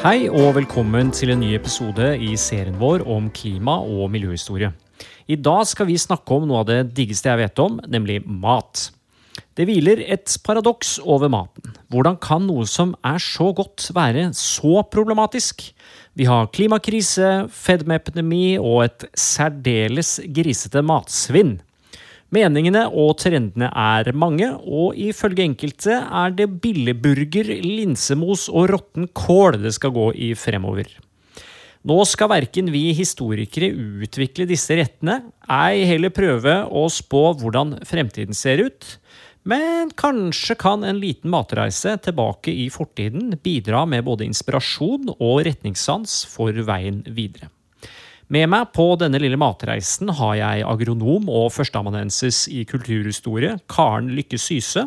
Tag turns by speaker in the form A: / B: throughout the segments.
A: Hei og velkommen til en ny episode i serien vår om klima- og miljøhistorie. I dag skal vi snakke om noe av det diggeste jeg vet om, nemlig mat. Det hviler et paradoks over maten. Hvordan kan noe som er så godt, være så problematisk? Vi har klimakrise, fedmeepidemi og et særdeles grisete matsvinn. Meningene og trendene er mange, og ifølge enkelte er det billigburger, linsemos og råtten kål det skal gå i fremover. Nå skal verken vi historikere utvikle disse rettene, ei heller prøve å spå hvordan fremtiden ser ut, men kanskje kan en liten matreise tilbake i fortiden bidra med både inspirasjon og retningssans for veien videre. Med meg på denne lille matreisen har jeg agronom og førsteamanuensis i kulturhistorie Karen Lykke Syse,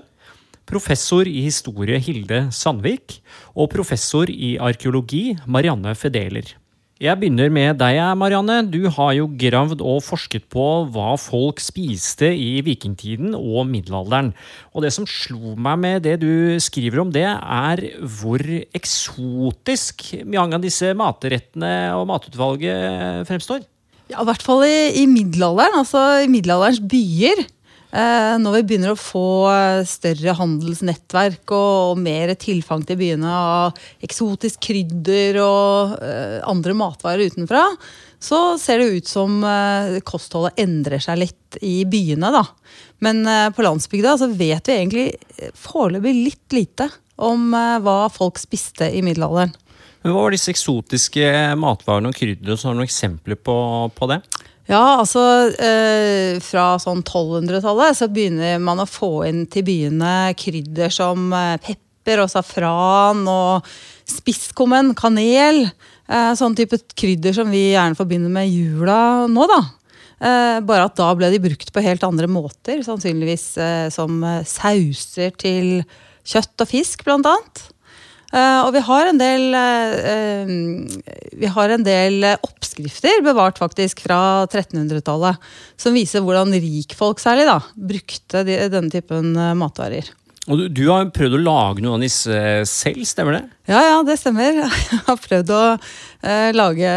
A: professor i historie Hilde Sandvik og professor i arkeologi Marianne Fedeler. Jeg begynner med deg, Marianne. Du har jo gravd og forsket på hva folk spiste i vikingtiden og middelalderen. Og det som slo meg med det du skriver om det, er hvor eksotisk mange av disse matrettene og matutvalget fremstår.
B: Ja, I hvert fall i, i middelalderen, altså i middelalderens byer. Eh, når vi begynner å få eh, større handelsnettverk og, mer tilfang til byene av eksotisk krydder og eh, andre matvarer utenfra, så ser det ut som kostholdet endrer seg litt i byene. da. Men på landsbygda så vet vi egentlig foreløpig litt lite om hva folk spiste i middelalderen.
A: Men Hva var disse eksotiske matvarene og krydderne? Har du noen eksempler på, på det?
B: Ja, altså eh, Fra sånn 1200-tallet så begynner man å få inn til byene krydder som eh, pepper og safran og spisskummen, kanel. Eh, sånn type krydder som vi gjerne forbinder med jula nå, da. Eh, bare at da ble de brukt på helt andre måter. Sannsynligvis eh, som sauser til kjøtt og fisk, blant annet. Uh, og vi har en del, uh, vi har en del oppskrifter bevart faktisk fra 1300-tallet som viser hvordan rikfolk særlig da, brukte de, denne typen matvarer.
A: Og du, du, har prøvd å lage noe av disse selv, stemmer det?
B: Ja, ja, det stemmer. Jeg har prøvd å uh, lage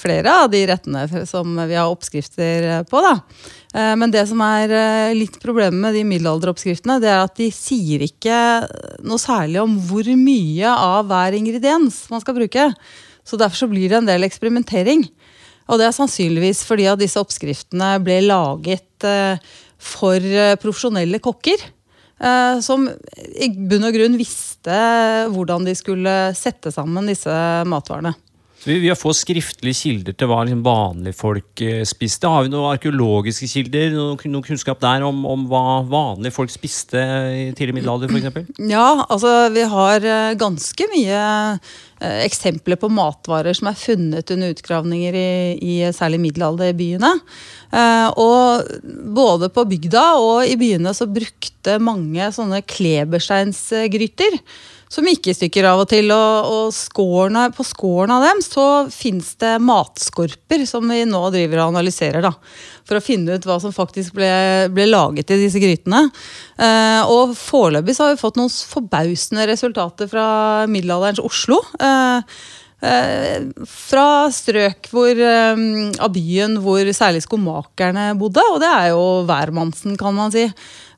B: flere av de rettene som vi har oppskrifter på. da. Eh, men det som er eh, litt problemet med de middelalderoppskriftene, det er at de sier ikke noe særlig om hvor mye av hver ingrediens man skal bruke. Så derfor så blir det en del eksperimentering. Og det er sannsynligvis fordi at disse oppskriftene ble laget eh, for profesjonelle kokker. Som i bunn og grunn visste hvordan de skulle sette sammen disse matvarene.
A: Så vi, har få skriftlige kilder til hva liksom vanlige folk eh, spiste. Har vi noen arkeologiske kilder? noen, noen kunnskap der om, om, hva vanlige folk spiste i tidlig middelalder f.eks.?
B: Ja, altså vi har eh, ganske mye eh, eksempler på matvarer som er funnet under utgravninger i, i særlig middelalderbyene. Eh, og både på bygda og i byene så brukte mange sånne klebersteinsgryter som gikk i stykker av og til. Og, og skårene, på skårene av dem så fins det matskorper som vi nå driver og analyserer. da, For å finne ut hva som faktisk ble, ble laget i disse grytene. Eh, og foreløpig så har vi fått noen forbausende resultater fra middelalderens Oslo. Eh, Eh, fra strøk hvor, eh, av byen hvor særlig skomakerne bodde, og det er jo hvermannsen, kan man si.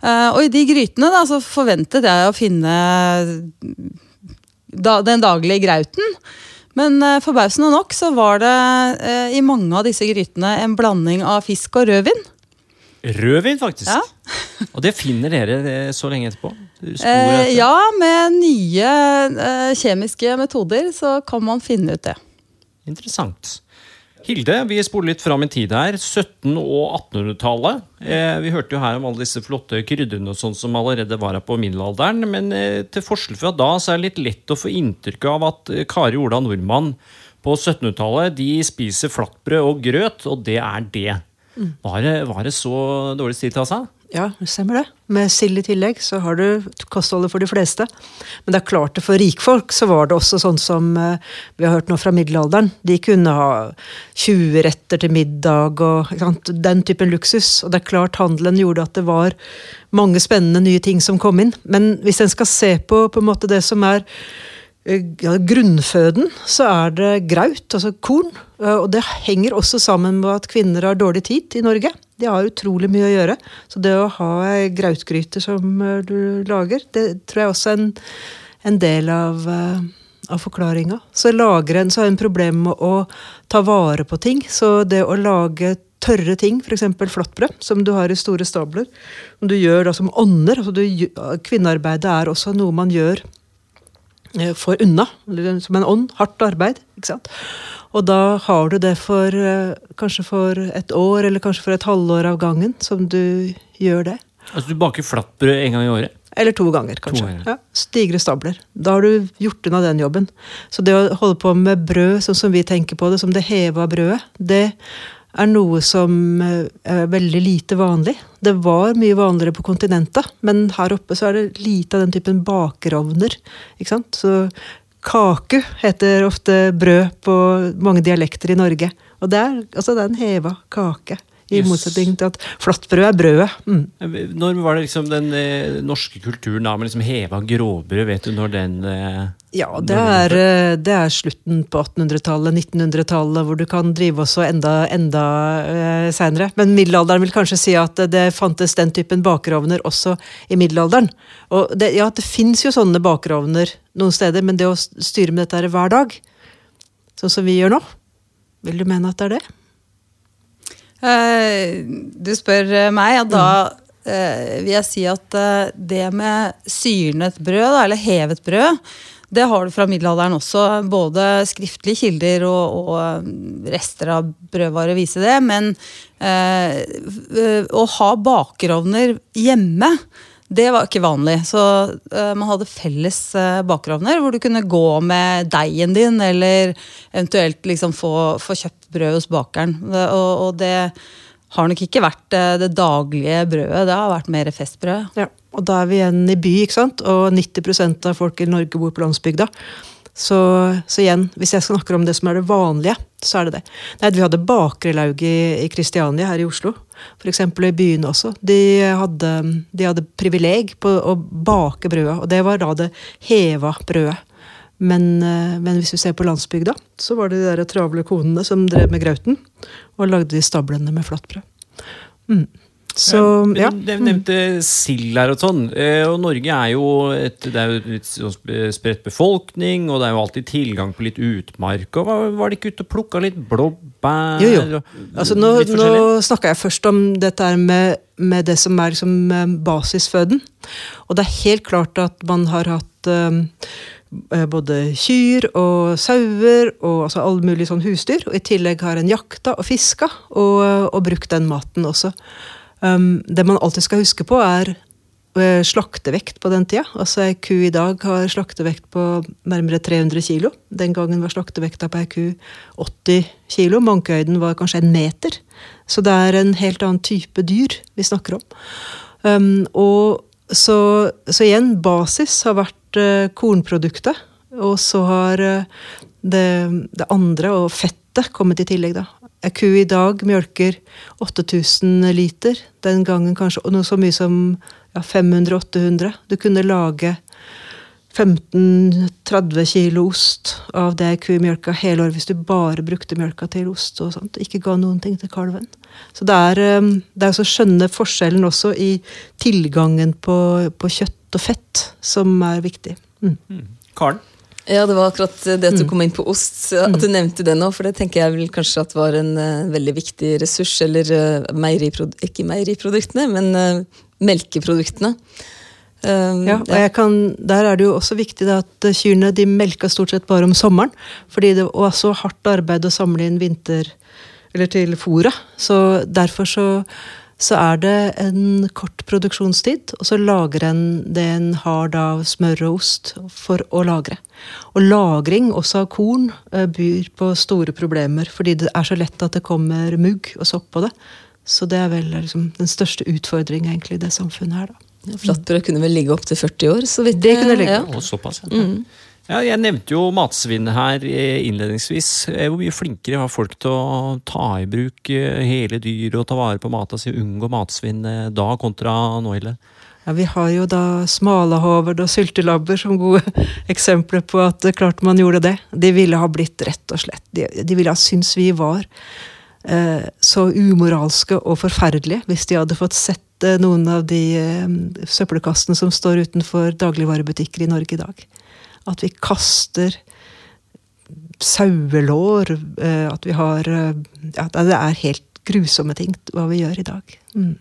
B: Eh, og i de grytene da, så forventet jeg å finne den daglige grauten. Men uh, forbausende nok så var det uh, i mange av disse grytene en blanding av fisk og rødvin.
A: Rødvin, faktisk.
B: Ja.
A: og det finner dere eh, så lenge etterpå?
B: Eh, ja, med nye eh, kjemiske metoder så kan man finne ut det.
A: Interessant. Hilde, vi spoler litt fram i tid her. 1700- og 1800-tallet. Eh, vi hørte jo her om alle disse flotte krydderne og sånn som allerede var her på middelalderen. Men eh, til forskjell fra da så er det litt lett å få inntrykk av at eh, Kari Ola Nordmann på 1700-tallet de spiser flatbrød og grøt, og det er det. Var det, var det så dårlig stil til seg?
C: Ja, det stemmer det. Med sild i tillegg så har du kostholdet for de fleste. Men det er klart det for rikfolk så var det også sånn som eh, vi har hørt nå fra middelalderen. De kunne ha 20 retter til middag og den typen luksus. Og det er klart handelen gjorde at det var mange spennende nye ting som kom inn. Men hvis en skal se på, på en måte det som er grunnføden så er det graut, altså korn. Eh, Og det henger også sammen med at kvinner har dårlig tid i Norge. De har utrolig mye å gjøre. Så det å ha ei grautgryte som eh, du lager, det tror jeg også er en, en del av, eh, av forklaringa. Så lager en, så har en problem med å ta vare på ting. Så det å lage tørre ting, f.eks. flatbrød, som du har i store stabler, som du gjør da som ånder altså Kvinnearbeidet er også noe man gjør eh, for unna, som en ånd. Hardt arbeid. ikke sant? Og da har du det for eh, kanskje for et år, eller kanskje for et halvår av gangen, som du gjør det.
A: Altså Du baker flatbrød en gang i året?
C: Eller to ganger, kanskje.
A: ganger.
C: Ja, Stigre stabler. Da har du gjort unna den jobben. Så det å holde på med brød, sånn som vi tenker på det, som det heva brødet, det er noe som eh, er veldig lite vanlig. Det var mye vanligere på kontinentet, men her oppe så er det lite av den typen bakerovner. Ikke sant? Så kaku heter ofte brød på mange dialekter i Norge. Og det er, altså det er en heva kake. I
A: yes.
C: motsetning til at flatbrød er brødet. Mm.
A: Når var det liksom den eh, norske kulturen da med liksom heva grovbrød? Vet du når den eh,
C: Ja, det er, eh, det er slutten på 1800-tallet, 1900-tallet, hvor du kan drive også enda, enda eh, seinere. Men middelalderen vil kanskje si at det fantes den typen bakerovner også i middelalderen. Og det, ja, det fins jo sånne bakerovner noen steder, men det å styre med dette her hver dag, sånn som vi gjør nå, vil du mene at det er det?
B: Uh, Du spør eh, meg, og da uh, vil jeg si at uh, det med syrnet brød, da, eller hevet brød, det har du fra middelalderen også. Både skriftlige kilder og, og eh, rester av brødvarer viser det. Men eh, å ha bakerovner hjemme, det var ikke vanlig. Så eh, man hadde felles eh, bakerovner hvor du kunne gå med deigen din, eller eventuelt liksom få, få kjøpt brød hos bakeren. Det, og, og det har nok ikke vært eh, det daglige brødet, det har vært mer festbrød.
C: Ja, og da er vi igjen i by, ikke sant? og 90% av folk i Norge bor på landsbygda. Så, så igjen, hvis jeg snakker om det som er det vanlige, så er det det. Nei, Vi hadde bakerlaug i, Kristiania her i Oslo, f.eks. i byene også. De hadde, de hadde privileg på å bake brødet, og det var da det heva brødet. Men, eh, men hvis vi ser på landsbygda, så var det de der travle konene som drev med grauten, og lagde de stablene med flatbrød. Mm. Så, ja.
A: Du nevnte sild her og sånn. eh, Og Norge er jo et, det er jo litt sånn spredt befolkning, og det er jo alltid tilgang på litt utmark. Og var, det ikke ute og plukka litt blåbær?
C: Jo, jo. Altså, nå nå snakka jeg først om dette med, med det som er liksom eh, basisføden. Og det er helt klart at man har hatt eh, både kyr og sauer og altså alle mulige sånn husdyr. Og i tillegg har en jakta og fiska og, og brukt den maten også. Um, det man alltid skal huske på, er eh, slaktevekt på den tida. Altså Ei ku i dag har slaktevekt på nærmere 300 kilo. Den gangen var slaktevekta på ei ku 80 kilo. Mankehøyden var kanskje en meter. Så det er en helt annen type dyr vi snakker om. Um, og så, så igjen, basis har vært uh, kornproduktet. Og så har uh, det, det andre, og fettet, kommet i tillegg, da. Ei ku i dag mjølker 8000 liter. Den gangen kanskje noe så mye som ja, 500-800. Du kunne lage 15-30 kilo ost av det ei ku mjølka hele året hvis du bare brukte mjølka til ost og sånt, ikke ga noen ting til kalven. Så det er, eh, det er å skjønne forskjellen også i tilgangen på, på kjøtt og fett som er viktig. Mm.
A: Karen?
D: Ja, det var akkurat det at du kom inn på ost. At du nevnte det nå, for det tenker jeg vel kanskje at var en uh, veldig viktig ressurs. Eller uh, meieriprod ikke meieriproduktene, men uh, melkeproduktene. Um,
C: Ja, og jeg kan, Der er det jo også viktig at kyrne de melka stort sett bare om sommeren. Fordi det var så hardt arbeid å samle inn vinter eller til fôret. Så derfor så, så er det en kort produksjonstid, og så lager en det en har da av smør og ost for å lagre. Og lagring også av korn eh, byr på store problemer, fordi det er så lett at det kommer mugg og sopp på det. Så det er vel liksom den største utfordringen egentlig i det samfunnet her, da.
D: Flatbrød kunne vel ligge opptil 40 år, så vidt
C: Det kunne ligge.
D: ja.
A: Og såpass, ja. Ja. Jeg nevnte jo matsvinn her eh, innledningsvis. Eh, Hvor mye flinkere var folk til å ta i bruk eh, hele dyr og ta vare på mata si, unngå matsvinn da kontra nå, Hille?
C: Ja, Vi har jo da smalahoverd og syltelabber som gode eksempler på at klart man gjorde det. De ville ha blitt rett og slett De, de ville ha syntes vi var eh, så umoralske og forferdelige hvis de hadde fått sett noen av de eh, søppelkassene som står utenfor dagligvarebutikker i Norge i dag. At vi kaster sauelår, eh, at vi har eh, Ja, det er helt grusomme ting hva vi gjør i dag. Mm.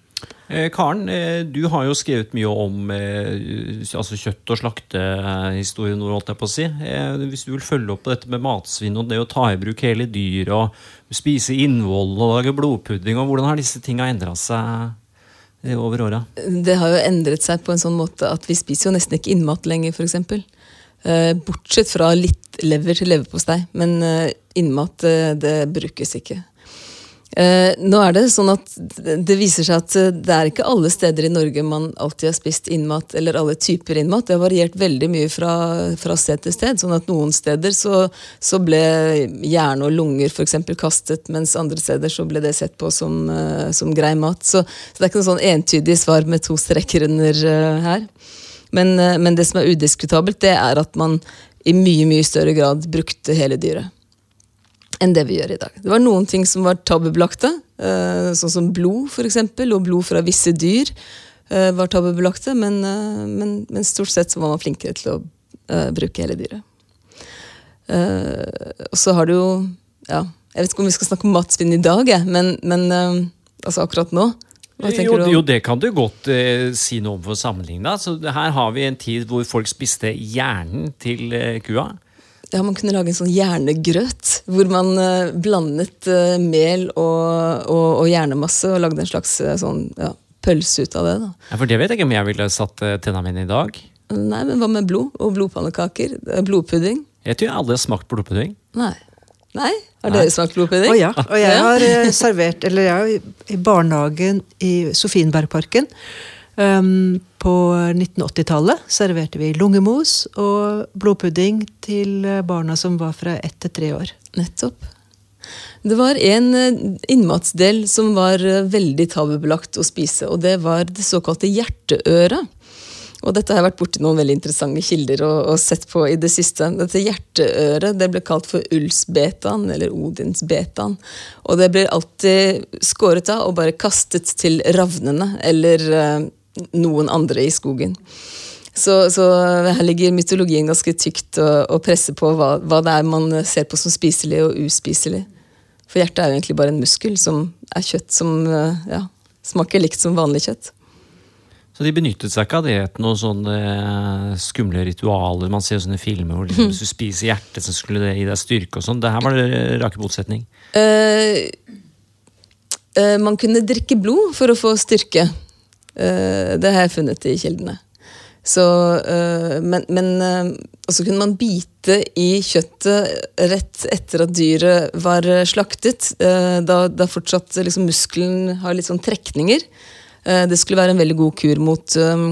A: Eh, Karen, du har jo skrevet mye om altså kjøtt- og slaktehistorien, holdt jeg på å si. Eh, Hvis du vil følge opp på dette med matsvinn og det å ta i bruk hele dyr og spise innvoll og lage blodpudding, og hvordan har disse tinga endra seg over åra?
D: Det har jo endret seg på en sånn måte at vi spiser jo nesten ikke innmat lenger, f.eks. Eh, bortsett fra litt lever til leverpostei. Men eh, innmat, eh, det brukes ikke. Nå er det sånn at det viser seg at det er ikke alle steder i Norge man alltid har spist innmat, eller alle typer innmat. Det har variert veldig mye fra, fra sted til sted. sånn at noen steder så, så ble hjerne og lunger for eksempel kastet, mens andre steder så ble det sett på som, som grei mat. Så, så det er ikke noe sånn entydig svar med to streker under her. Men, eh, men det som er udiskutabelt, det er at man i mye, mye større grad brukte hele dyret enn det vi gjør i dag. Det var noen ting som var tabubelagte, eh, sånn som blod for eksempel, og blod fra visse dyr eh, var tabubelagte, men, men, men stort sett så var man flinkere til å bruke hele dyret. Og så har du jo ja, Jeg vet ikke om vi skal snakke om matsvinn i dag, men, men altså akkurat nå.
A: Jo, jo, det kan du godt eh, si noe om for å sammenligne. Så her har vi en tid hvor folk spiste hjernen til eh, kua.
D: Ja, Man kunne lage en sånn hjernegrøt, hvor man eh, blandet eh, mel og, og, og hjernemasse og lagde en slags eh, sånn ja, pølse ut av det. da.
A: Ja, for det vet jeg ikke om jeg ville satt eh, tenna mine i dag.
D: Nei, men hva med blod? Og blodpannekaker? Eh, Blodpudding?
A: Jeg tror jeg aldri har smakt blodpudding.
D: Nei. Nei? Har dere smakt blodpudding?
C: Å ja. Og jeg har eh, servert Eller jeg har i barnehagen i Sofienbergparken um, på 1980-tallet serverte vi lungemos og blodpudding til eh, barna som var fra ett til tre år.
D: Nettopp. Det var en eh, innmatsdel som var eh, veldig tabubelagt å spise, og det var det såkalte hjerteøret. Og dette har jeg vært borti noen veldig interessante kilder og, og sett på i det siste. Dette hjerteøret det ble kalt for Ulsbetaen, eller Odinsbetaen. Og det blir alltid skåret av og bare kastet til ravnene eller eh, noen andre i skogen. Så, så her ligger mytologien ganske tykt og, og presser på hva, hva det er man ser på som spiselig og uspiselig. For hjertet er jo egentlig bare en muskel som er kjøtt som eh, ja, smaker likt som vanlig kjøtt.
A: Så de benyttet seg ikke av det til noen sånne eh, skumle ritualer. Man ser jo sånne filmer hvor liksom, hvis du spiser hjertet, så skulle det gi deg styrke og sånn. Det her var det rake motsetning.
D: Uh, uh, man kunne drikke blod for å få styrke. Uh, det har jeg funnet i kildene. Så, eh, men men eh, også kunne man bite i kjøttet rett etter at dyret var eh, slaktet. eh, da, da fortsatt liksom, muskelen har litt sånn trekninger. Eh, det skulle være en veldig god kur mot, eh,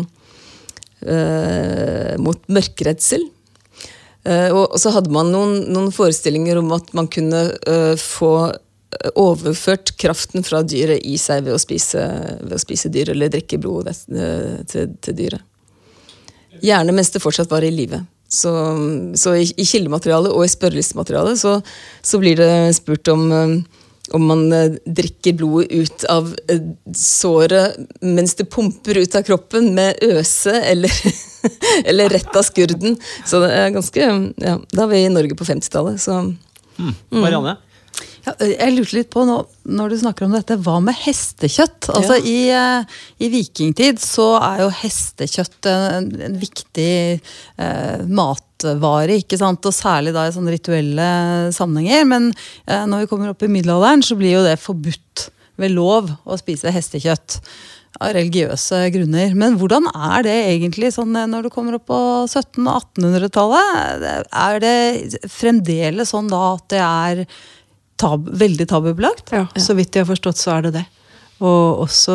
D: eh, mot mørkeredsel. Eh, og, så hadde man noen, noen forestillinger om at man kunne få overført kraften fra dyret i seg ved å spise, ved å spise dyr eller drikke blod til, til dyret. Gjerne mens det fortsatt var i live. Så, så i, i kildematerialet og i spørrelistematerialet så, så blir det spurt om om man eh, drikker blodet ut av eh, såret mens det pumper ut av kroppen med øse eller, eller rett av skurden. Så det er ganske Ja, da er vi i Norge på 50-tallet, så
A: Mm. Marianne?
B: Ja, jeg lurte litt på nå, når du snakker om dette, hva med hestekjøtt? Altså
D: Ja.
B: i, eh, I vikingtid så er jo hestekjøtt en, en viktig eh, matvare, ikke sant? Og særlig da i sånne rituelle sammenhenger. Men eh, når vi kommer opp i middelalderen, så blir jo det forbudt ved lov å spise hestekjøtt. Av religiøse grunner. Men hvordan er det egentlig sånn eh, når du kommer opp på 1700- og 1800-tallet? Er det fremdeles sånn da at det er tab veldig tabubelagt?
C: Ja, Så vidt jeg har forstått, så er det det. Og også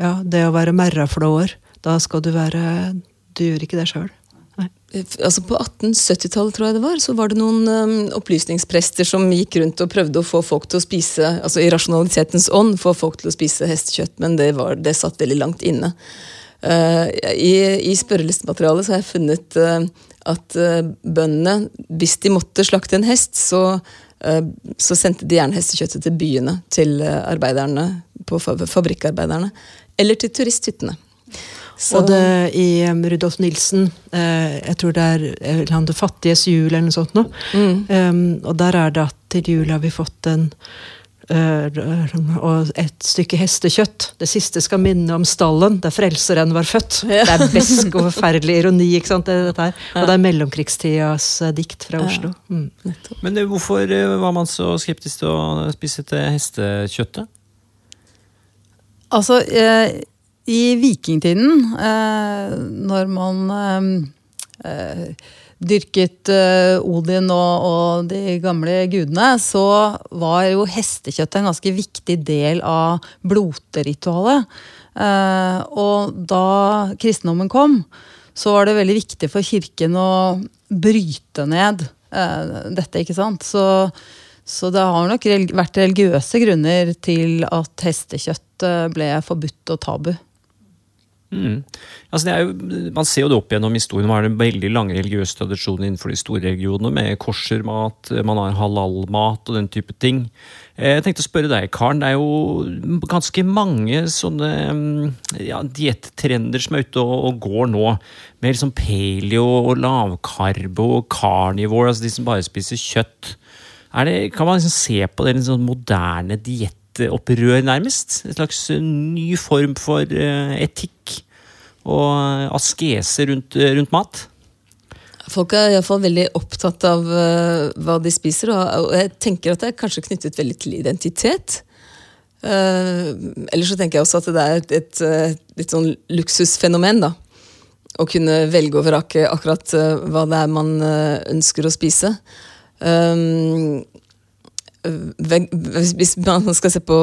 C: ja, det å være merraflåer. Da skal du være Du gjør ikke det sjøl.
D: Altså På 1870-tallet tror jeg det var, så var det noen um, opplysningsprester som gikk rundt og prøvde å få folk til å spise altså i rasjonalitetens ånd, få folk til å spise hestekjøtt, men det, var, det satt veldig langt inne. Uh, i, I spørrelistematerialet har jeg funnet uh, at uh, bøndene, hvis de måtte slakte en hest, så, så sendte de gjerne hestekjøttet til byene, til arbeiderne, på fabrikkarbeiderne, eller til turisthyttene.
C: Så. Og det, i um, Rudolf Nilsen, eh, jeg tror det er han Det fattiges jul eller noe sånt noe. Mm. Um, og der er det at til jul har vi fått en og et stykke hestekjøtt. Det siste skal minne om stallen der frelseren var født. Ja. Det er besk og forferdelig ironi. ikke sant? Det, det og det er mellomkrigstidas eh, dikt fra Oslo. Mm.
A: Men eh, hvorfor eh, var man så skeptisk til å spise til hestekjøttet?
B: Altså, eh, i vikingtiden, eh, når man eh, dyrket uh, Odin og, og, de gamle gudene, så var jo hestekjøttet en ganske viktig del av bloteritualet. Og da kristendommen kom, så var det veldig viktig for kirken å bryte ned dette, ikke sant. Så, så det har nok vært religiøse grunner til at hestekjøtt ble forbudt og tabu.
A: Mm. Altså jo, man ser jo det opp gjennom historien. Man har en veldig lang religiøs tradisjon innenfor de store regionene med korsermat, man har halalmat og den type ting. Eh, jeg tenkte å spørre deg, Karen. Det er jo ganske mange sånne mm, ja, diettrender som er ute og, og, går nå. Med liksom paleo og lavkarbo og carnivore, altså de som bare spiser kjøtt. Det, kan man liksom se på det en sånn moderne diett? Opprør, nærmest. En slags ny form for uh, etikk og askese rundt, rundt mat.
D: Folk er iallfall veldig opptatt av uh, hva de spiser, og, jeg tenker at det er kanskje knyttet veldig til identitet. Uh, Eller så tenker jeg også at det er et, et, et litt sånn luksusfenomen, da. Å kunne velge og vrake akkurat uh, hva det er man ønsker å spise. Um, hvis man skal se på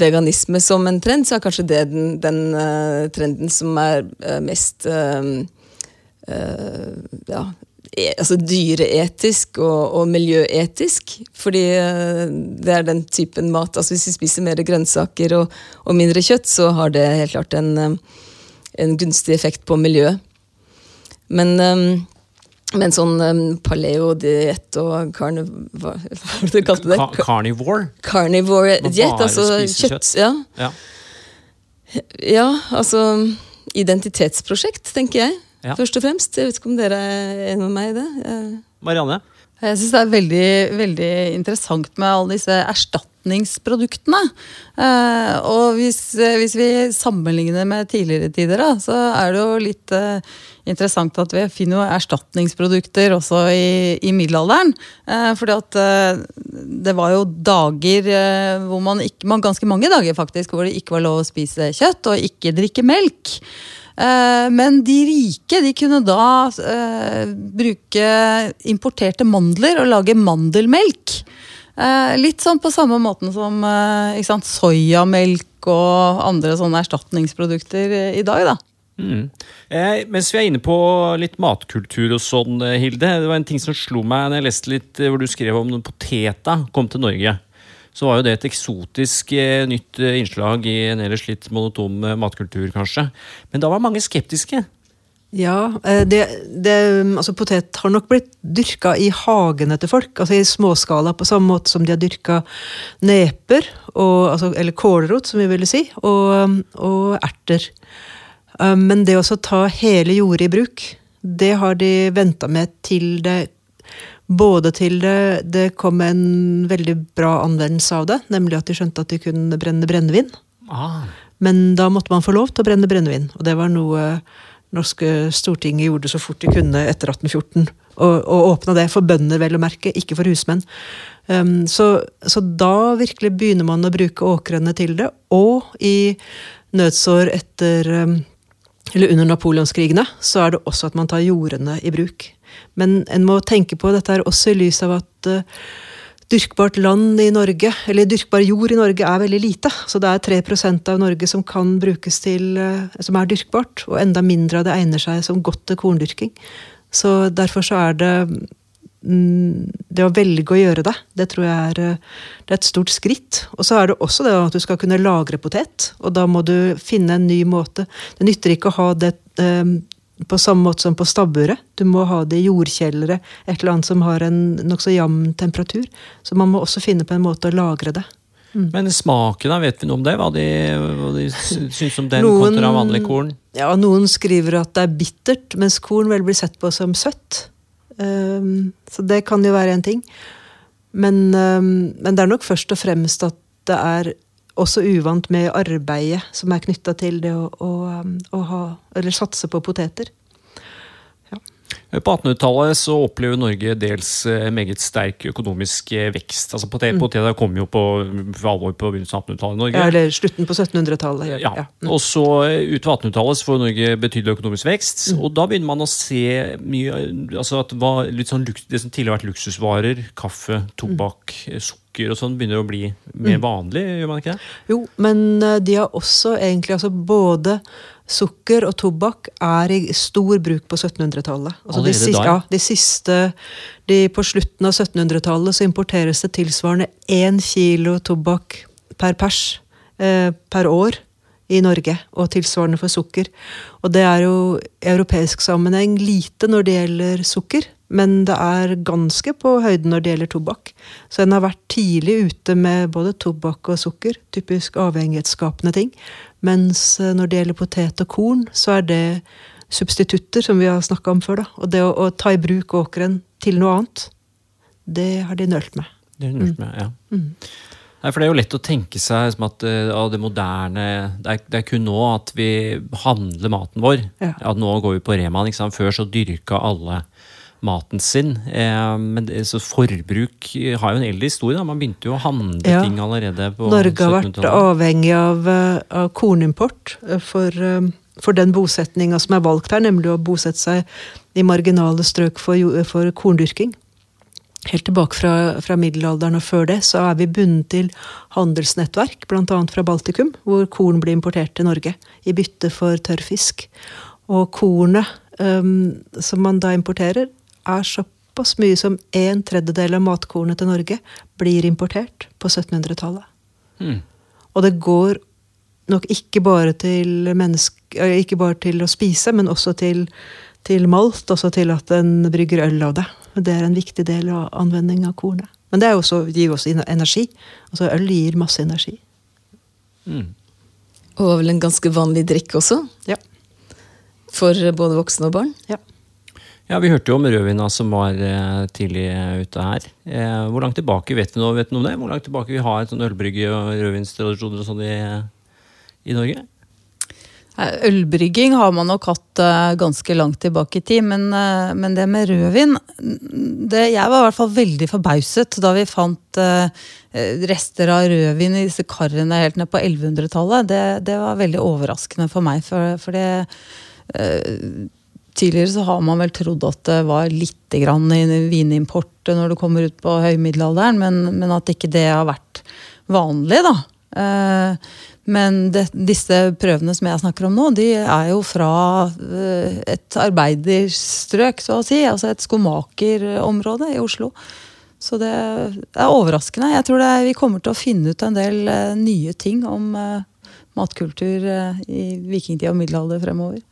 D: veganisme som en trend, så er kanskje det den, den uh, trenden som er uh, mest uh, ja, e altså dyreetisk og, og, miljøetisk. Fordi det er den typen mat altså Hvis vi spiser mer grønnsaker og, og mindre kjøtt, så har det helt klart en, en gunstig effekt på miljøet. Men um, men sånn um, paleo-diett og carnivore Hva var det du kalte det?
A: Ka carnivore?
D: Carnivore-diett, altså kjøtt. Ja. ja. ja. altså Identitetsprosjekt, tenker jeg. Ja. Først og fremst. Jeg vet ikke om dere er enig med meg i det?
A: Marianne?
B: Jeg syns det er veldig, veldig interessant med alle disse erstatningsproduktene. Eh, og hvis, hvis, vi sammenligner med tidligere tider, da, så er det jo litt eh, interessant at vi finner jo erstatningsprodukter også i, i middelalderen. Eh, fordi at eh, det var jo dager eh, hvor man ikke man, Ganske mange dager faktisk hvor det ikke var lov å spise kjøtt og ikke drikke melk. Eh, men de rike de kunne da eh, bruke importerte mandler og lage mandelmelk. Eh, litt sånn på samme måten som sant, soyamelk og andre sånne erstatningsprodukter i dag. da.
A: Mm. Eh, mens vi er inne på litt matkultur og sånn, Hilde. Det var en ting som slo meg når jeg leste litt hvor du skrev om poteta kom til Norge så var jo det et eksotisk eh, nytt eh, innslag i en ellers litt monotom eh, matkultur, kanskje. Men da var mange skeptiske.
C: Ja, det, det, altså potet har nok blitt dyrka i hagene til folk. altså I småskala, på samme måte som de har dyrka neper, og, altså, eller kålrot, som vi ville si, og, og erter. Men det å ta hele jordet i bruk, det har de venta med til det både til det, det kom en veldig bra anvendelse av det, nemlig at de skjønte at de kunne brenne brennevin. Ah. Men da måtte man få lov til å brenne brennevin, og det var noe norske Stortinget gjorde så fort de kunne etter 1814. Og, og åpna det for bønder, vel å merke, ikke for husmenn. Um, så, så, da virkelig begynner man å bruke åkrene til det. Og i nødsår etter um, eller under napoleonskrigene så er det også at man tar jordene i bruk. Men en må tenke på dette også i lys av at uh, dyrkbart land i Norge, eller dyrkbar jord i Norge, er veldig lite. Så det er 3% av Norge som kan brukes til uh, som er dyrkbart, og enda mindre av det egner seg som godt til korndyrking. Så derfor så er det mm, det å velge å gjøre det, det tror jeg er, eh, er et stort skritt. Og så er det også det at du skal kunne lagre potet, og da må du finne en ny måte. Det nytter ikke å ha det eh, på samme måte som på stabburet. Du må ha det i jordkjellere, et eller annet som har en nokså jevn temperatur. Så man må også finne på en måte å lagre det.
A: Mm. Men smaken, da, vet vi noe om det? Hva de, hva de syns om den noen, kontra vanlig korn?
C: Ja, Noen skriver at det er bittert, mens korn vel blir sett på som søtt. Um, så det kan jo være en ting. Men, um, men, det er nok først og fremst at det er også uvant med arbeidet som er knytta til det å, å, å, ha, satse på poteter.
A: På 1800-tallet så opplever Norge dels eh, meget sterk økonomisk eh, vekst. Altså på mm. Kom jo på, for alvor på begynnelsen av 1800-tallet i Norge.
C: Ja, Eller slutten på 1700-tallet.
A: Ja. ja. Mm. Og så ut utover 1800-tallet så får Norge betydelig økonomisk vekst. Mm. Og da begynner man å se mye altså at det, sånn, det som tidligere har vært luksusvarer, kaffe, tobakk, mm. sukker og sånn, begynner å bli mer mm. vanlig, gjør man ikke det?
C: Jo, men de har også egentlig altså både Sukker og tobakk er i stor bruk på 1700-tallet. Altså de, siste, ja, de siste de, På slutten av 1700-tallet så importeres det tilsvarende én kilo tobakk per pers eh, per år i Norge, og tilsvarende for sukker. Og det er jo i europeisk sammenheng lite når det gjelder sukker, men det er ganske på høyden når det gjelder tobakk. Så en har vært tidlig ute med både tobakk og sukker, typisk avhengighetsskapende ting. Mens eh, når det gjelder potet og korn, så er det substitutter, som vi har snakka om før. Da. Og det å, å, ta i bruk åkeren til noe annet, det har de nølt med.
A: Det har de nølt med, ja. Mm. Nei, for Det er jo lett å tenke seg som at uh, det moderne det er, det er, kun nå at vi handler maten vår. Ja. At nå går vi på Rema. Før så dyrka alle maten sin. Eh, men så forbruk har jo en eldre historie. Da. Man begynte jo å handle ja. ting allerede på
C: Norge har vært avhengig av, eh, av kornimport eh, for, for den bosetninga som er valgt her, nemlig å bosette seg i marginale strøk for, for korndyrking. Helt tilbake fra, fra, middelalderen og før det så er vi bundet til handelsnettverk, bl.a. fra Baltikum, hvor korn blir importert til Norge i bytte for tørrfisk. Og kornet um, som man da importerer, er såpass mye som en tredjedel av matkornet til Norge blir importert på 1700-tallet. Mm. Og det går nok ikke bare til ikke bare til å spise, men også til, til malt. Også til at en brygger øl av det. Det er en viktig del av anvending av kornet. Men det også, gir også energi. Altså Øl gir masse energi.
D: Mm. Og vel en ganske vanlig drikk også?
C: Ja.
D: For både voksne og barn?
C: Ja.
A: Ja, Vi hørte jo om rødvina som var eh, tidlig ute her. Eh, hvor langt tilbake vet vi noe, om det? Hvor langt tilbake vi har et sånn ølbrygge og rødvinstradisjoner og sånn i, i, Norge?
B: Ølbrygging har man nok hatt ganske langt tilbake i tid, men, men det med rødvin det, Jeg var i hvert fall veldig forbauset da vi fant rester av rødvin i disse karene helt ned på 1100-tallet. Det, det, var veldig overraskende for meg, for, for det Tidligere så har man vel trodd at det var litt grann i vinimport når du kommer ut på høymiddelalderen, men, men at ikke det har vært vanlig, da. Eh, men det, disse prøvene som jeg snakker om nå, de er jo fra eh, et arbeiderstrøk, så å si. Altså et skomakerområde i Oslo. Så det er overraskende. Jeg tror er, vi kommer til å finne ut en del eh, nye ting om matkultur i vikingtid og middelalder fremover.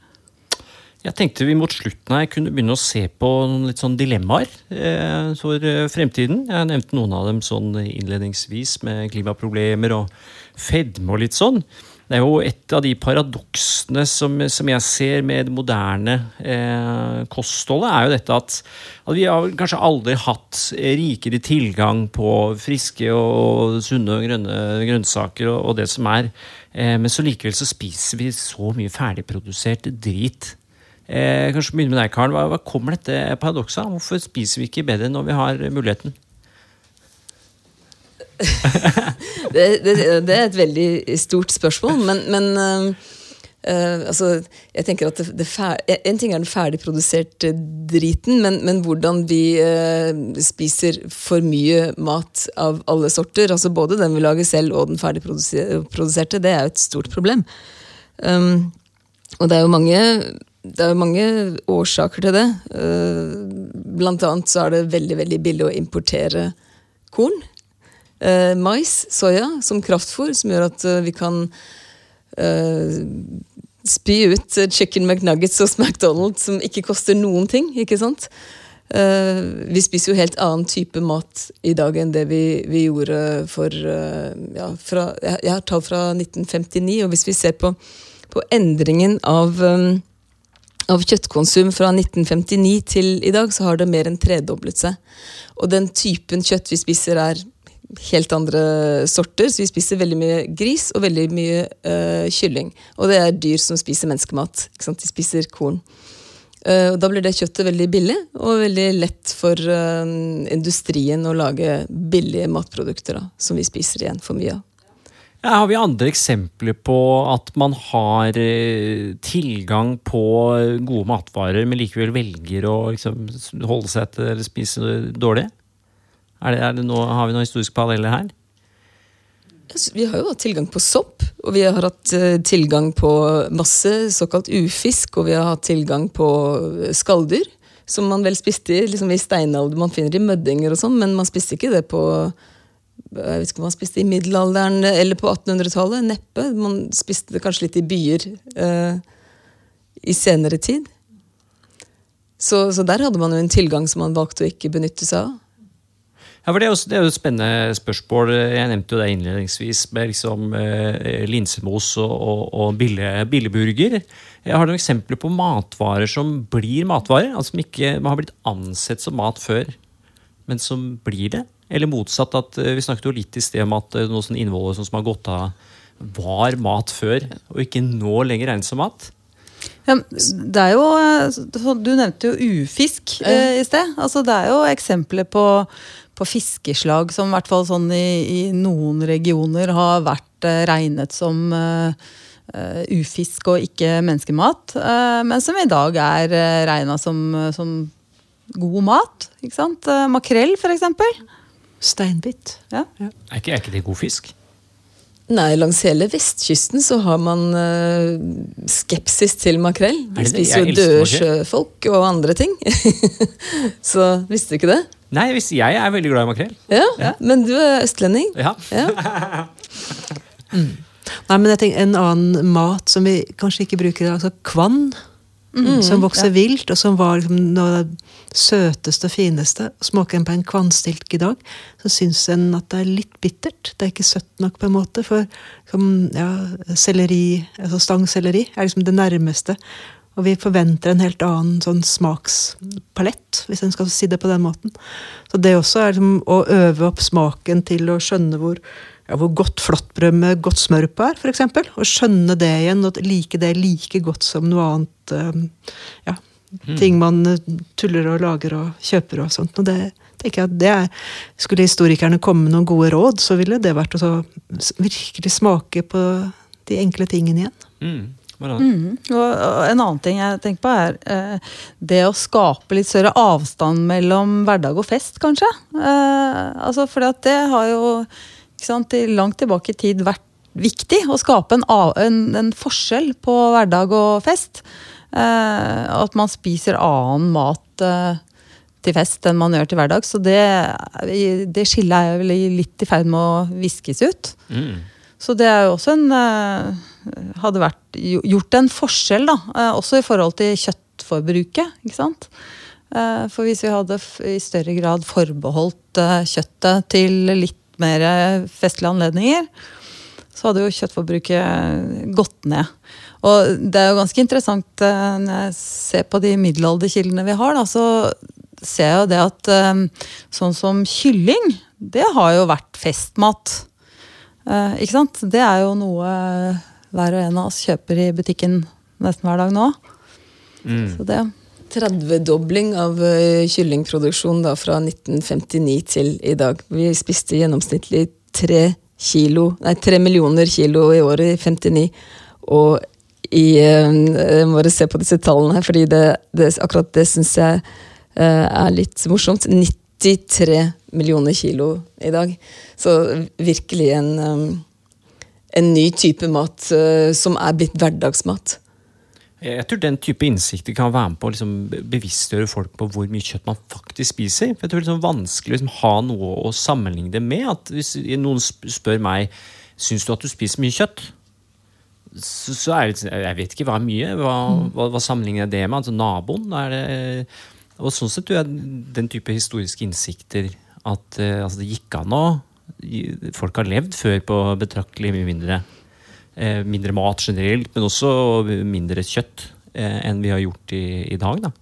A: Jeg tenkte vi mot slutten her kunne begynne å se på noen litt sånn dilemmaer eh, for eh, fremtiden. Jeg nevnte noen av dem sånn innledningsvis, med klimaproblemer og fedme og litt sånn. Det er jo et av de paradoksene som, som jeg ser med det moderne eh, kostholdet, er jo dette at, at, vi har kanskje aldri hatt rikere tilgang på friske og sunne og grønne grønnsaker og, og det som er. Eh, men så likevel så spiser vi så mye ferdigprodusert drit Eh, kanskje begynne med deg, Karl. Hva, hva kommer dette paradokset av? Hvorfor spiser vi ikke bedre når vi har muligheten?
D: det, det, det, er et veldig stort spørsmål, men, men uh, uh, altså, jeg tenker at det, ferdig, En ting er den ferdigproduserte driten, men, men hvordan vi uh, spiser for mye mat av alle sorter, altså både den vi lager selv og den ferdigproduserte, det er jo et stort problem. Um, og det er jo mange det er mange årsaker til det. Eh, blant annet så er det veldig veldig billig å importere korn. Eh, mais, soya, som kraftfôr, som gjør at eh, vi kan spy ut chicken McNuggets hos McDonald's som ikke koster noen ting. ikke sant? Vi spiser jo helt annen type mat i dag enn det vi, vi gjorde for ja, fra, jeg, har tall fra 1959, og hvis vi ser på, på endringen av av kjøttkonsum fra 1959 til i dag, så har det mer enn tredoblet seg. Og den typen kjøtt vi spiser, er helt andre sorter. Så vi spiser veldig mye gris og veldig mye uh, kylling. Og det er dyr som spiser menneskemat. De spiser korn. Uh, og da blir det kjøttet veldig billig, og veldig lett for uh, industrien å lage billige matprodukter da, som vi spiser igjen for mye av.
A: Har vi andre eksempler på at man har eh, tilgang på gode matvarer, men likevel velger å liksom, holde seg til eller spise dårlig? Er det, er det noe, har vi noen historiske paralleller her?
D: Altså, Vi har jo hatt tilgang på sopp, og vi har hatt eh, tilgang på masse såkalt ufisk, og vi har hatt tilgang på eh, skalldyr, som man vel spiste liksom i steinalder, man finner i møddinger og sånn, men man spiste ikke det på jeg vet ikke om man spiste i middelalderen eller på 1800-tallet. Neppe. Man spiste det kanskje litt i byer eh, i senere tid. Så, så der hadde man jo en tilgang som man valgte å ikke benytte seg av.
A: Ja, for det er, jo, det er jo et spennende spørsmål. Jeg nevnte jo det innledningsvis med liksom, eh, linsemos og, og, og billig, billigburger. Jeg har noen eksempler på matvarer som blir matvarer. altså Som ikke har blitt ansett som mat før, men som blir det. Eller motsatt. at eh, Vi snakket jo litt i sted om at eh, noe sånn innholdet som har gått av, var mat før, og ikke nå lenger regnes som mat.
B: Ja, det er jo, eh, Du nevnte jo ufisk eh, i sted. Altså, det er jo eksempler på, på fiskeslag som i hvert fall sånn i, i noen regioner har vært eh, regnet som eh, ufisk og ikke menneskemat. eh, men som i dag er regna som, som god mat. Ikke sant? Makrell, for eksempel.
C: Steinbit.
B: Ja.
A: Er ikke, er ikke det god fisk?
D: Nei, langs hele vestkysten så har man uh, skepsis til makrell. De spiser jo døde sjøfolk og andre ting. så visste du ikke det?
A: Nei, hvis jeg er veldig glad i makrell.
D: Ja, Men du er østlending.
A: Ja.
D: Ja.
C: Nei, men jeg tenker En annen mat som vi kanskje ikke bruker, altså kvann. Som vokser vilt, og som var liksom noe av det søteste og fineste. Smaker en på en kvannstilk i dag, så syns en at det er litt bittert. Det er ikke søtt nok, på en måte. For som, ja, selleri, altså stangselleri er liksom det nærmeste. Og vi forventer en helt annen sånn smakspalett, hvis en skal si det på den måten. Så det også er liksom å øve opp smaken til å skjønne hvor, ja, hvor godt flatbrød med godt smør på er, f.eks. Og skjønne det igjen, og like det like godt som noe annet. eh, ja, Ting man eh, tuller og lager og kjøper og sånt. Og det tenker jeg at det er, Skulle historikerne komme med noen gode råd, så ville det vært å så virkelig smake på de enkle tingene igjen.
A: Mm.
B: Mm. Og, og en annen ting jeg tenker på, er eh, det å skape litt større avstand mellom hverdag og fest, kanskje. Eh, altså, for det har jo sant, langt tilbake i tid vært viktig å skape en, en, en forskjell på hverdag og fest. Eh, at man spiser annen mat eh, til fest enn man gjør til hverdag. Så det, det skillet er vel litt i ferd med å viskes ut.
A: Mm.
B: Så det er jo også en eh, Hadde vært, gjort en forskjell, da. eh, også i forhold til kjøttforbruket, ikke sant. Eh, For hvis vi hadde i større grad forbeholdt eh, kjøttet til litt mer festlige anledninger, så hadde jo kjøttforbruket gått ned. Og det er jo ganske interessant eh, når jeg ser på de middelalderkildene vi har, da, så ser jeg jo det at eh, sånn som kylling, det har jo vært festmat. Eh, ikke sant? Det er jo noe hver og en av oss kjøper i butikken nesten hver dag nå.
A: Mm.
B: Så det
D: 30-dobling av eh, kyllingproduksjon da, fra 1959 til i dag. Vi spiste gjennomsnittlig 3, kilo, nei, 3 millioner kilo i året i 59. Og i eh, Jeg må bare se på disse tallene her, fordi det, det, akkurat det syns jeg eh, er litt morsomt. 93 millioner kilo i dag. Så virkelig en, en ny type mat som er blitt hverdagsmat.
A: Jeg tror den type innsikter kan være med på å liksom bevisstgjøre folk på hvor mye kjøtt man faktisk spiser. For jeg tror det er liksom vanskelig å liksom ha noe å sammenligne det med. At Hvis noen spør meg syns du at du spiser mye kjøtt, så, så er det sånn, Jeg vet ikke hva er mye. Hva, hva, hva sammenligner jeg det med? Altså Naboen? Er det, og sånn sett tror jeg den type historiske innsikter at altså det gikk an å Folk har levd før på betraktelig mye mindre Eh, mindre mat generelt, men også mindre kjøtt eh, enn vi har gjort i, i dag. Da.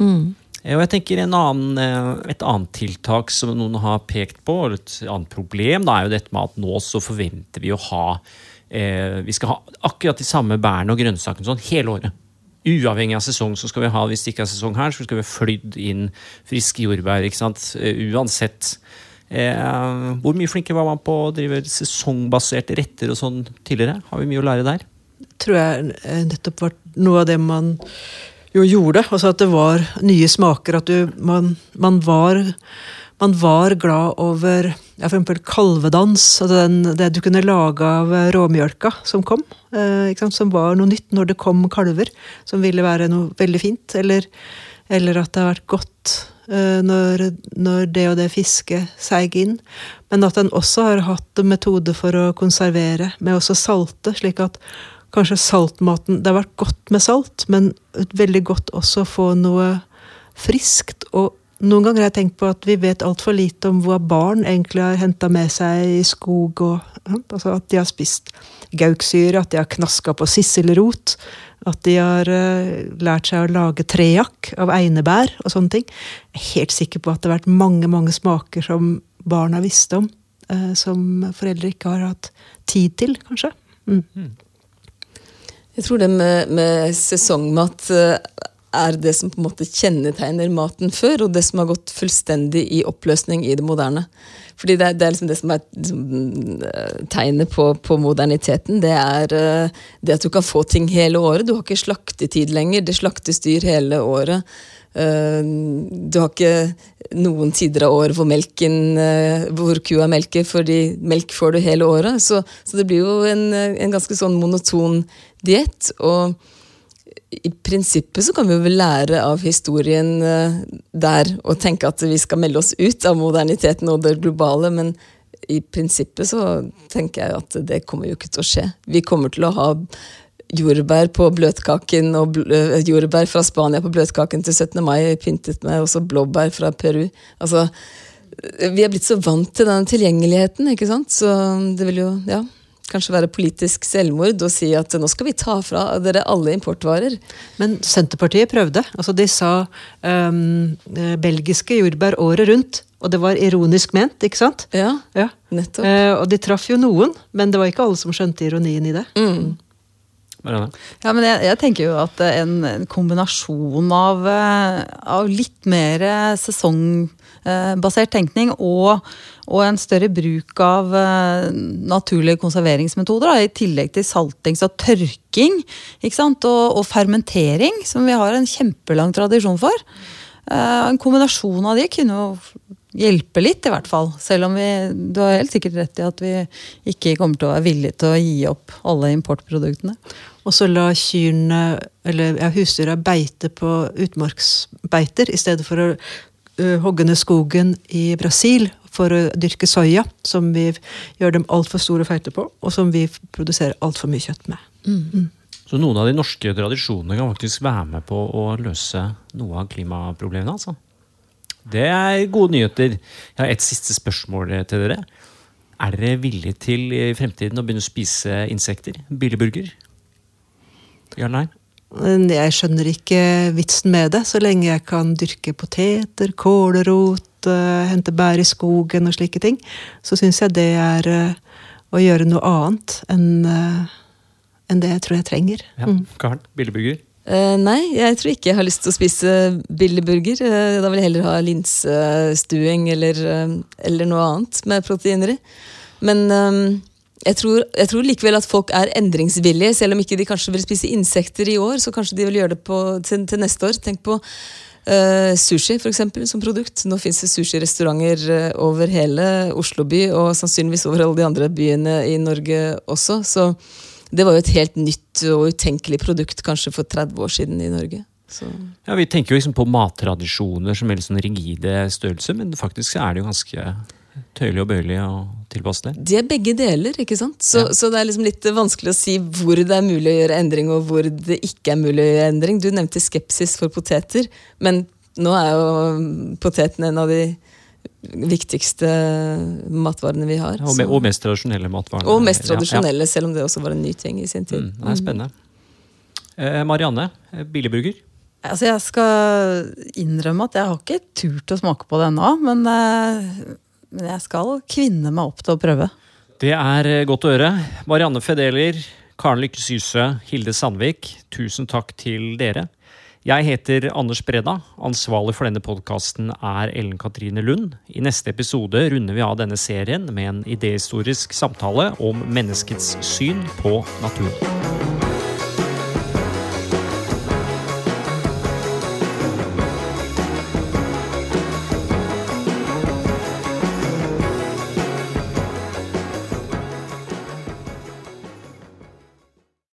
A: Mm. Eh, og jeg tenker annen, Et annet tiltak som noen har pekt på, eller et annet problem, da, er jo dette med at nå så forventer vi å ha eh, Vi skal ha akkurat de samme bærene og grønnsakene sånn hele året. Uavhengig av sesong så skal vi ha, hvis det ikke er sesong her, så skal vi ha flydd inn friske jordbær. ikke sant? Uansett. Eh, hvor mye flinkere var man på å drive sesongbaserte retter og sånn tidligere? Har vi mye å lære der?
C: Tror jeg eh, nettopp var noe av det man jo gjorde. Altså at det var nye smaker. At du, man, man, var, man var glad over ja, eksempel kalvedans. den, Det du kunne lage av råmjølka som kom. Eh, som var noe nytt når det kom kalver. Som ville være noe veldig fint. Eller, eller at det har vært godt når, når, det og det fisket seig inn. Men at en også har hatt metode for å konservere, med også salte, slik at kanskje saltmaten Det har vært godt med salt, men veldig godt også å få noe friskt. Og noen ganger har jeg tenkt på at vi vet altfor lite om hva barn egentlig har henta med seg i skog, og altså at de har spist gauksyre, at de har knaska på sisselrot. At de har uh, lært seg å lage trejakk av einebær og sånne ting. Jeg er helt sikker på at det har vært mange mange smaker som barn har visst om, uh, som foreldre ikke har hatt tid til, kanskje. Mm.
D: Jeg tror det med, med sesongmat uh, er det som på en måte kjennetegner maten før, og det som har gått fullstendig i oppløsning i det moderne. Fordi det, det er liksom det som er liksom, tegnet på, på, moderniteten. Det er uh, det at du kan få ting hele året. Du har ikke slaktetid lenger. Det slaktes dyr hele året. Uh, du har ikke noen tider av året hvor melken hvor kua melker, fordi melk får du hele året. Så, så det blir jo en, en ganske sånn monoton diett. Og i prinsippet så kan vi jo lære av historien uh, der og tenke at vi skal melde oss ut av moderniteten og det globale, men i prinsippet så tenker jeg at det kommer jo ikke til å skje. Vi kommer til å ha jordbær på bløtkaken og uh, jordbær fra Spania på bløtkaken til 17. mai, pyntet med også blåbær fra Peru. Altså, vi er blitt så vant til den tilgjengeligheten, ikke sant, så det vil jo, ja kanskje være politisk selvmord og si at nå skal vi ta fra dere alle importvarer.
C: Men Senterpartiet prøvde. Altså De sa um, belgiske jordbær året rundt. Og det var ironisk ment, ikke sant?
D: Ja, ja. nettopp.
C: Uh, og de traff jo noen, men det var ikke alle som skjønte ironien i det. Mm.
B: Ja, men jeg, jeg, tenker jo at en, en kombinasjon av, eh, av, litt mer sesongbasert tenkning og, og, en større bruk av uh, naturlige konserveringsmetoder, da, i tillegg til saltings og tørking og, og, fermentering, som vi har en kjempelang tradisjon for. Uh, en kombinasjon av de kunne jo hjelpe litt, i hvert fall. Selv om vi, du har helt sikkert rett i at vi ikke kommer til å være villige til å gi opp alle importproduktene.
C: Og så la kyrne, eller ja, husdyra beite på utmarksbeiter i stedet for å hogge ned skogen i Brasil for å dyrke soya, som vi gjør dem altfor store feiter på, og som vi produserer altfor mye kjøtt med. Mm. Mm.
A: Så noen av de norske tradisjonene kan faktisk være med på å løse noe av klimaproblemene? altså? Det er gode nyheter. Jeg har et siste spørsmål til dere. Er dere villige til i fremtiden å begynne å spise insekter? Billigburger? Ja eller nei?
C: Jeg skjønner ikke vitsen med det, så lenge jeg kan dyrke poteter, kålrot, uh, hente bær i skogen og slike ting. Så syns jeg det er uh, å gjøre noe annet enn enn det jeg tror jeg trenger.
A: Ja, Karen, billeburger? billigburger?
D: nei, jeg tror ikke jeg har lyst til å spise billigburger. da vil jeg heller ha linsestuing eller, eller noe annet med proteiner i. Men jeg tror, jeg tror, likevel at folk er endringsvillige, selv om ikke de kanskje vil spise insekter i år. Så kanskje de vil gjøre det på, til, til, neste år. Tenk på uh, sushi for eksempel, som produkt. Nå fins det sushirestauranter uh, over hele Oslo by, og sannsynligvis over alle de andre byene i Norge også. Så, det var jo et helt nytt og utenkelig produkt kanskje for 30 år siden i Norge. Så.
A: Ja, Vi tenker jo liksom på mattradisjoner som veldig sånn rigide størrelser, men faktisk er det jo ganske tøyelig og bøyelig og tilpasselig.
D: De er begge deler, ikke sant? Så,
A: Ja.
D: så det er liksom litt vanskelig å si hvor det er mulig å gjøre endring, og hvor det ikke er mulig å gjøre endring. Du nevnte skepsis for poteter, men nå er jo poteten en av de viktigste matvarene vi har.
A: Og, og mest tradisjonelle matvarene.
D: og mest
A: Ja, ja.
D: tradisjonelle, selv om det også var en ny ting i sin tid.
A: Mm, det er spennende. Eh, Marianne, eh, billigburger.
B: Altså, jeg skal innrømme at jeg har ikke turt å smake på det ennå, men, eh, men jeg skal kvinne meg opp til å prøve.
A: Det er eh, godt å høre. Marianne Fedeler, Karen Lykke Syse, Hilde Sandvik, tusen takk til dere. Jeg heter Anders Breda. Ansvarlig for denne podkasten er Ellen Katrine Lund. I neste episode runder vi av denne serien med en idéhistorisk samtale om menneskets syn på naturen.